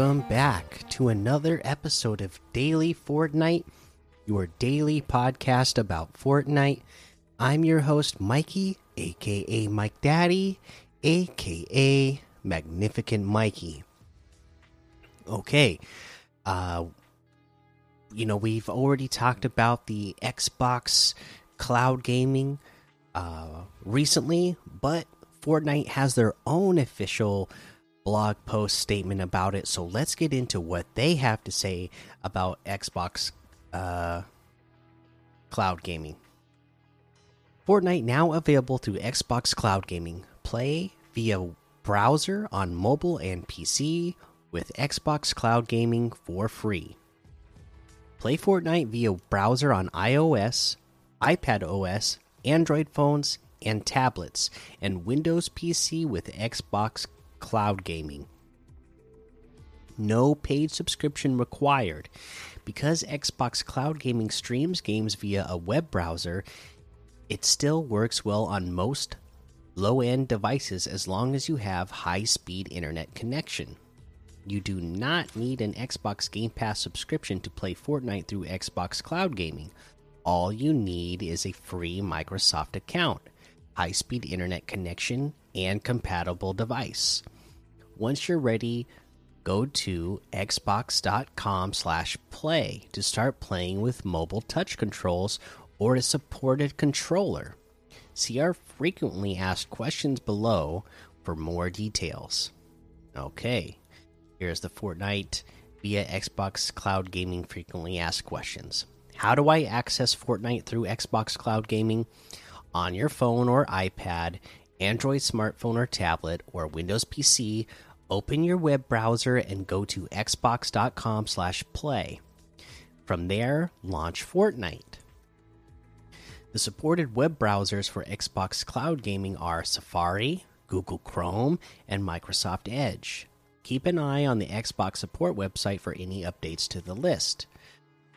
welcome back to another episode of Daily Fortnite, your daily podcast about Fortnite. I'm your host, Mikey, aka Mike Daddy, aka Magnificent Mikey. Okay, uh, you know, we've already talked about the Xbox cloud gaming uh, recently, but Fortnite has their own official blog post statement about it. So let's get into what they have to say about Xbox uh, cloud gaming. Fortnite now available through Xbox Cloud Gaming. Play via browser on mobile and PC with Xbox Cloud Gaming for free. Play Fortnite via browser on iOS, iPad OS, Android phones, and tablets, and Windows PC with Xbox Cloud Gaming. No paid subscription required. Because Xbox Cloud Gaming streams games via a web browser, it still works well on most low end devices as long as you have high speed internet connection. You do not need an Xbox Game Pass subscription to play Fortnite through Xbox Cloud Gaming. All you need is a free Microsoft account, high speed internet connection, and compatible device. Once you're ready, go to xbox.com/play to start playing with mobile touch controls or a supported controller. See our frequently asked questions below for more details. Okay, here's the Fortnite via Xbox Cloud Gaming frequently asked questions. How do I access Fortnite through Xbox Cloud Gaming? On your phone or iPad, Android smartphone or tablet, or Windows PC, open your web browser and go to xbox.com/play. From there, launch Fortnite. The supported web browsers for Xbox Cloud Gaming are Safari, Google Chrome, and Microsoft Edge. Keep an eye on the Xbox support website for any updates to the list.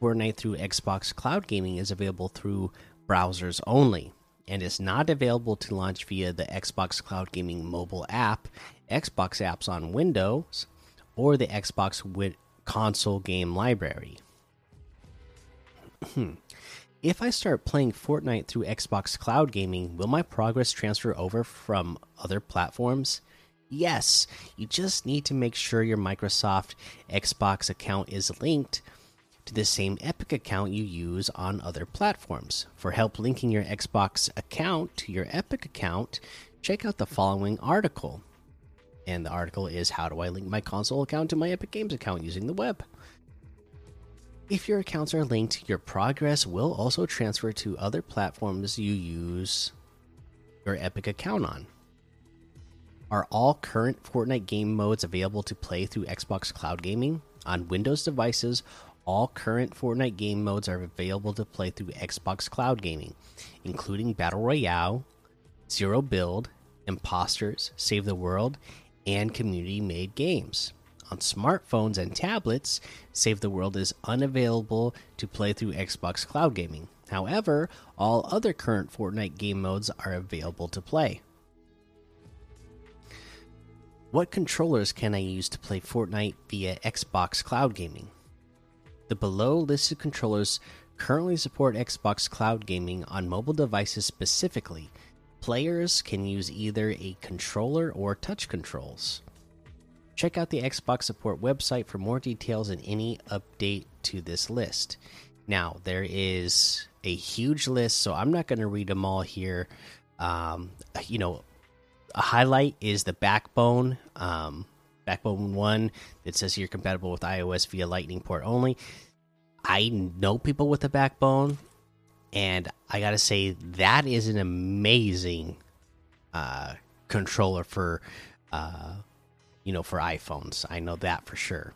Fortnite through Xbox Cloud Gaming is available through browsers only and is not available to launch via the Xbox Cloud Gaming mobile app, Xbox apps on Windows, or the Xbox console game library. Hmm. if I start playing Fortnite through Xbox Cloud Gaming, will my progress transfer over from other platforms? Yes, you just need to make sure your Microsoft Xbox account is linked to the same Epic account you use on other platforms. For help linking your Xbox account to your Epic account, check out the following article. And the article is How do I link my console account to my Epic Games account using the web? If your accounts are linked, your progress will also transfer to other platforms you use your Epic account on. Are all current Fortnite game modes available to play through Xbox Cloud Gaming? On Windows devices, all current Fortnite game modes are available to play through Xbox Cloud Gaming, including Battle Royale, Zero Build, Impostors, Save the World, and community made games. On smartphones and tablets, Save the World is unavailable to play through Xbox Cloud Gaming. However, all other current Fortnite game modes are available to play. What controllers can I use to play Fortnite via Xbox Cloud Gaming? The below listed controllers currently support Xbox Cloud Gaming on mobile devices specifically. Players can use either a controller or touch controls. Check out the Xbox support website for more details and any update to this list. Now, there is a huge list, so I'm not going to read them all here. Um, you know, a highlight is the backbone. Um, Backbone 1 that says you're compatible with iOS via Lightning port only. I know people with a Backbone, and I gotta say, that is an amazing uh, controller for, uh, you know, for iPhones. I know that for sure.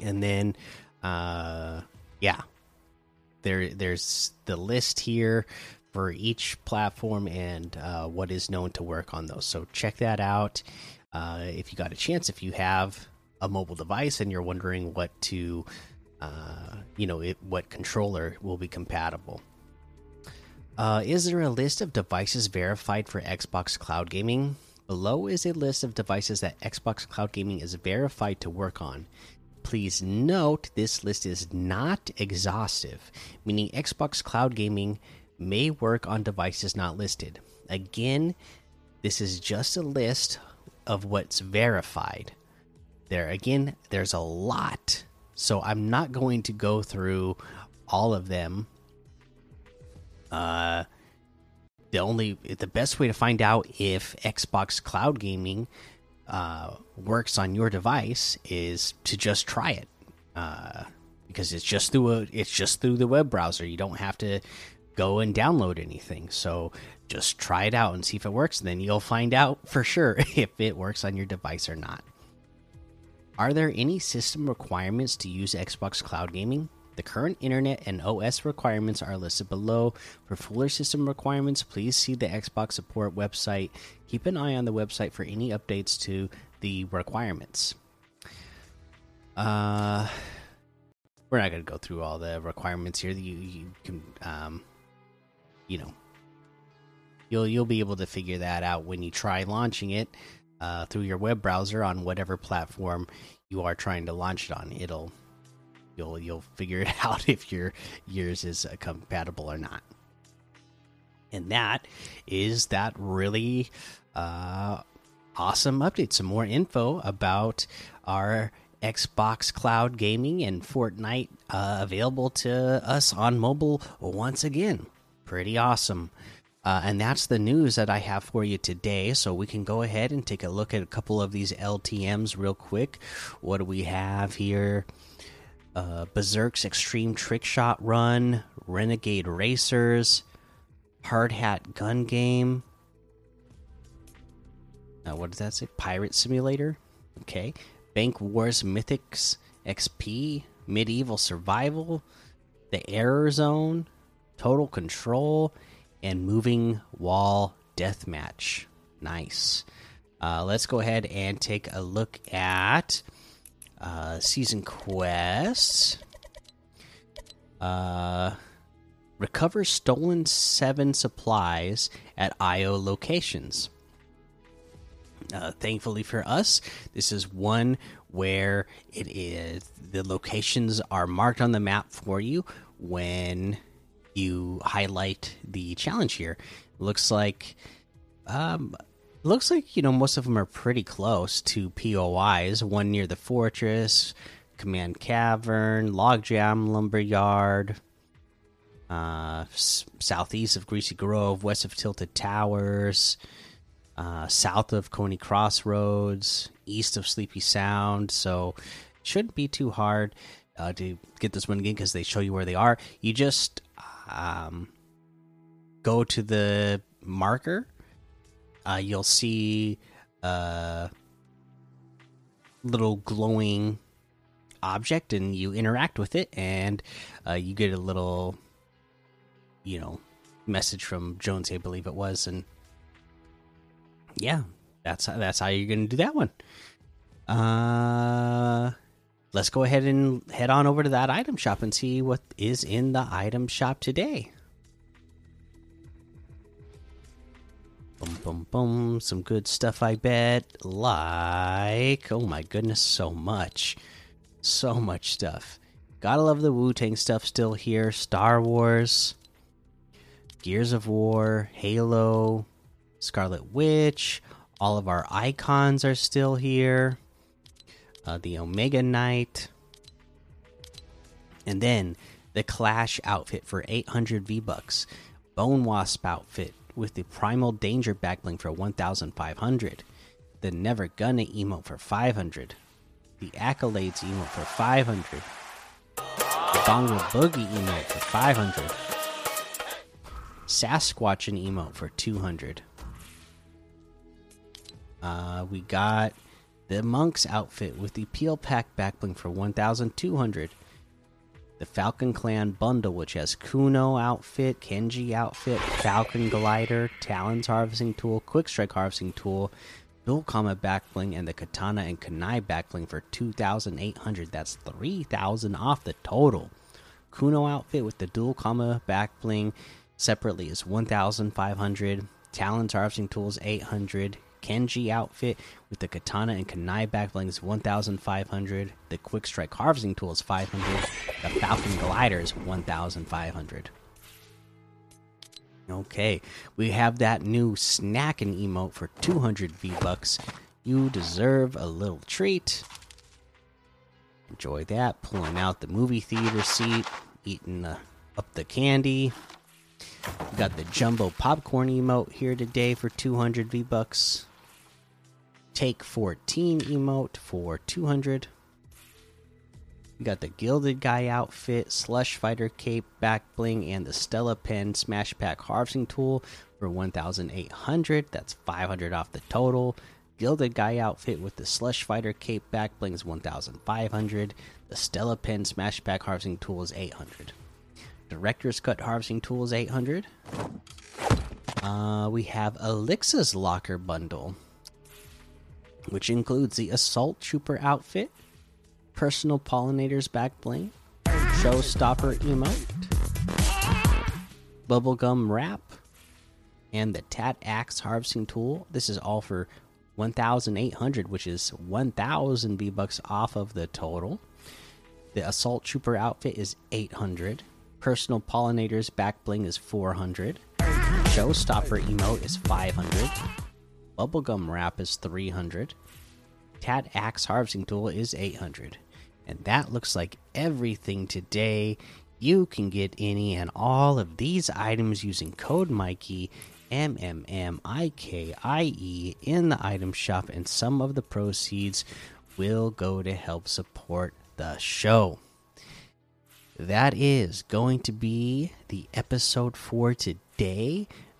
And then, uh, yeah, there there's the list here for each platform and uh, what is known to work on those. So check that out uh, if you got a chance, if you have a mobile device and you're wondering what to, uh, you know, it, what controller will be compatible. Uh, is there a list of devices verified for Xbox Cloud Gaming? Below is a list of devices that Xbox Cloud Gaming is verified to work on. Please note this list is not exhaustive, meaning Xbox Cloud Gaming may work on devices not listed. Again, this is just a list of what's verified. There again, there's a lot, so I'm not going to go through all of them. Uh the only the best way to find out if Xbox Cloud Gaming uh, works on your device is to just try it uh, because it's just through a it's just through the web browser. You don't have to go and download anything. So just try it out and see if it works. And then you'll find out for sure if it works on your device or not. Are there any system requirements to use Xbox Cloud Gaming? The current internet and OS requirements are listed below. For fuller system requirements, please see the Xbox support website. Keep an eye on the website for any updates to the requirements. Uh, we're not going to go through all the requirements here. You, you can, um, you know, you'll you'll be able to figure that out when you try launching it uh, through your web browser on whatever platform you are trying to launch it on. It'll you'll you'll figure it out if your yours is uh, compatible or not. And that is that really uh, awesome update. Some more info about our Xbox Cloud Gaming and Fortnite uh, available to us on mobile once again. Pretty awesome. Uh, and that's the news that I have for you today. So we can go ahead and take a look at a couple of these LTMs real quick. What do we have here? uh, Berserk's Extreme Trick Shot Run, Renegade Racers, Hard Hat Gun Game. Uh, what does that say? Pirate Simulator. Okay. Bank Wars Mythics XP, Medieval Survival, The Error Zone, Total Control, and Moving Wall Deathmatch. Nice. Uh, let's go ahead and take a look at uh, season quests. Uh, recover stolen seven supplies at IO locations. Uh, thankfully for us, this is one where it is the locations are marked on the map for you when you highlight the challenge here. Looks like um, looks like you know most of them are pretty close to POIs. One near the fortress, command cavern, logjam lumberyard, uh, southeast of Greasy Grove, west of Tilted Towers, uh, south of Coney Crossroads, east of Sleepy Sound. So shouldn't be too hard uh, to get this one again because they show you where they are. You just um, go to the marker uh, you'll see a uh, little glowing object and you interact with it and uh, you get a little you know message from jones i believe it was and yeah that's that's how you're gonna do that one. Uh let's go ahead and head on over to that item shop and see what is in the item shop today Boom, boom, boom. Some good stuff, I bet. Like, oh my goodness, so much. So much stuff. Gotta love the Wu Tang stuff still here. Star Wars, Gears of War, Halo, Scarlet Witch. All of our icons are still here. Uh, the Omega Knight. And then the Clash outfit for 800 V Bucks. Bone Wasp outfit with the Primal Danger backbling for 1500, the Never Gonna emote for 500, the Accolades emote for 500, the Bongo Boogie emote for 500, Sasquatchin' emote for 200. Uh, we got the Monk's outfit with the Peel Pack backbling for 1200 the Falcon Clan bundle, which has Kuno outfit, Kenji outfit, Falcon glider, Talons harvesting tool, Quick Strike harvesting tool, Dual Kama backbling, and the Katana and Kunai backbling for 2,800. That's 3,000 off the total. Kuno outfit with the Dual Kama backbling separately is 1,500. Talons harvesting tools 800. Kenji outfit with the katana and kunai backbling is 1,500. The quick strike harvesting tool is 500. The falcon glider is 1,500. Okay, we have that new snacking emote for 200 V bucks. You deserve a little treat. Enjoy that. Pulling out the movie theater seat, eating up the candy. We got the jumbo popcorn emote here today for 200 V bucks. Take 14 emote for 200. We got the Gilded Guy outfit, Slush Fighter cape, back bling, and the Stella Pen Smash Pack harvesting tool for 1,800. That's 500 off the total. Gilded Guy outfit with the Slush Fighter cape, back bling is 1,500. The Stella Pen Smash Pack harvesting tool is 800. Director's Cut harvesting tool is 800. Uh, we have Elixir's Locker bundle, which includes the Assault Trooper outfit, Personal Pollinators back bling, Showstopper emote, Bubblegum wrap, and the Tat Axe harvesting tool. This is all for 1,800, which is 1,000 V bucks off of the total. The Assault Trooper outfit is 800. Personal Pollinators back bling is 400. Showstopper emote is 500. Bubblegum wrap is 300. Tat Axe harvesting tool is 800. And that looks like everything today. You can get any and all of these items using code Mikey M M M I K I E in the item shop, and some of the proceeds will go to help support the show. That is going to be the episode for today.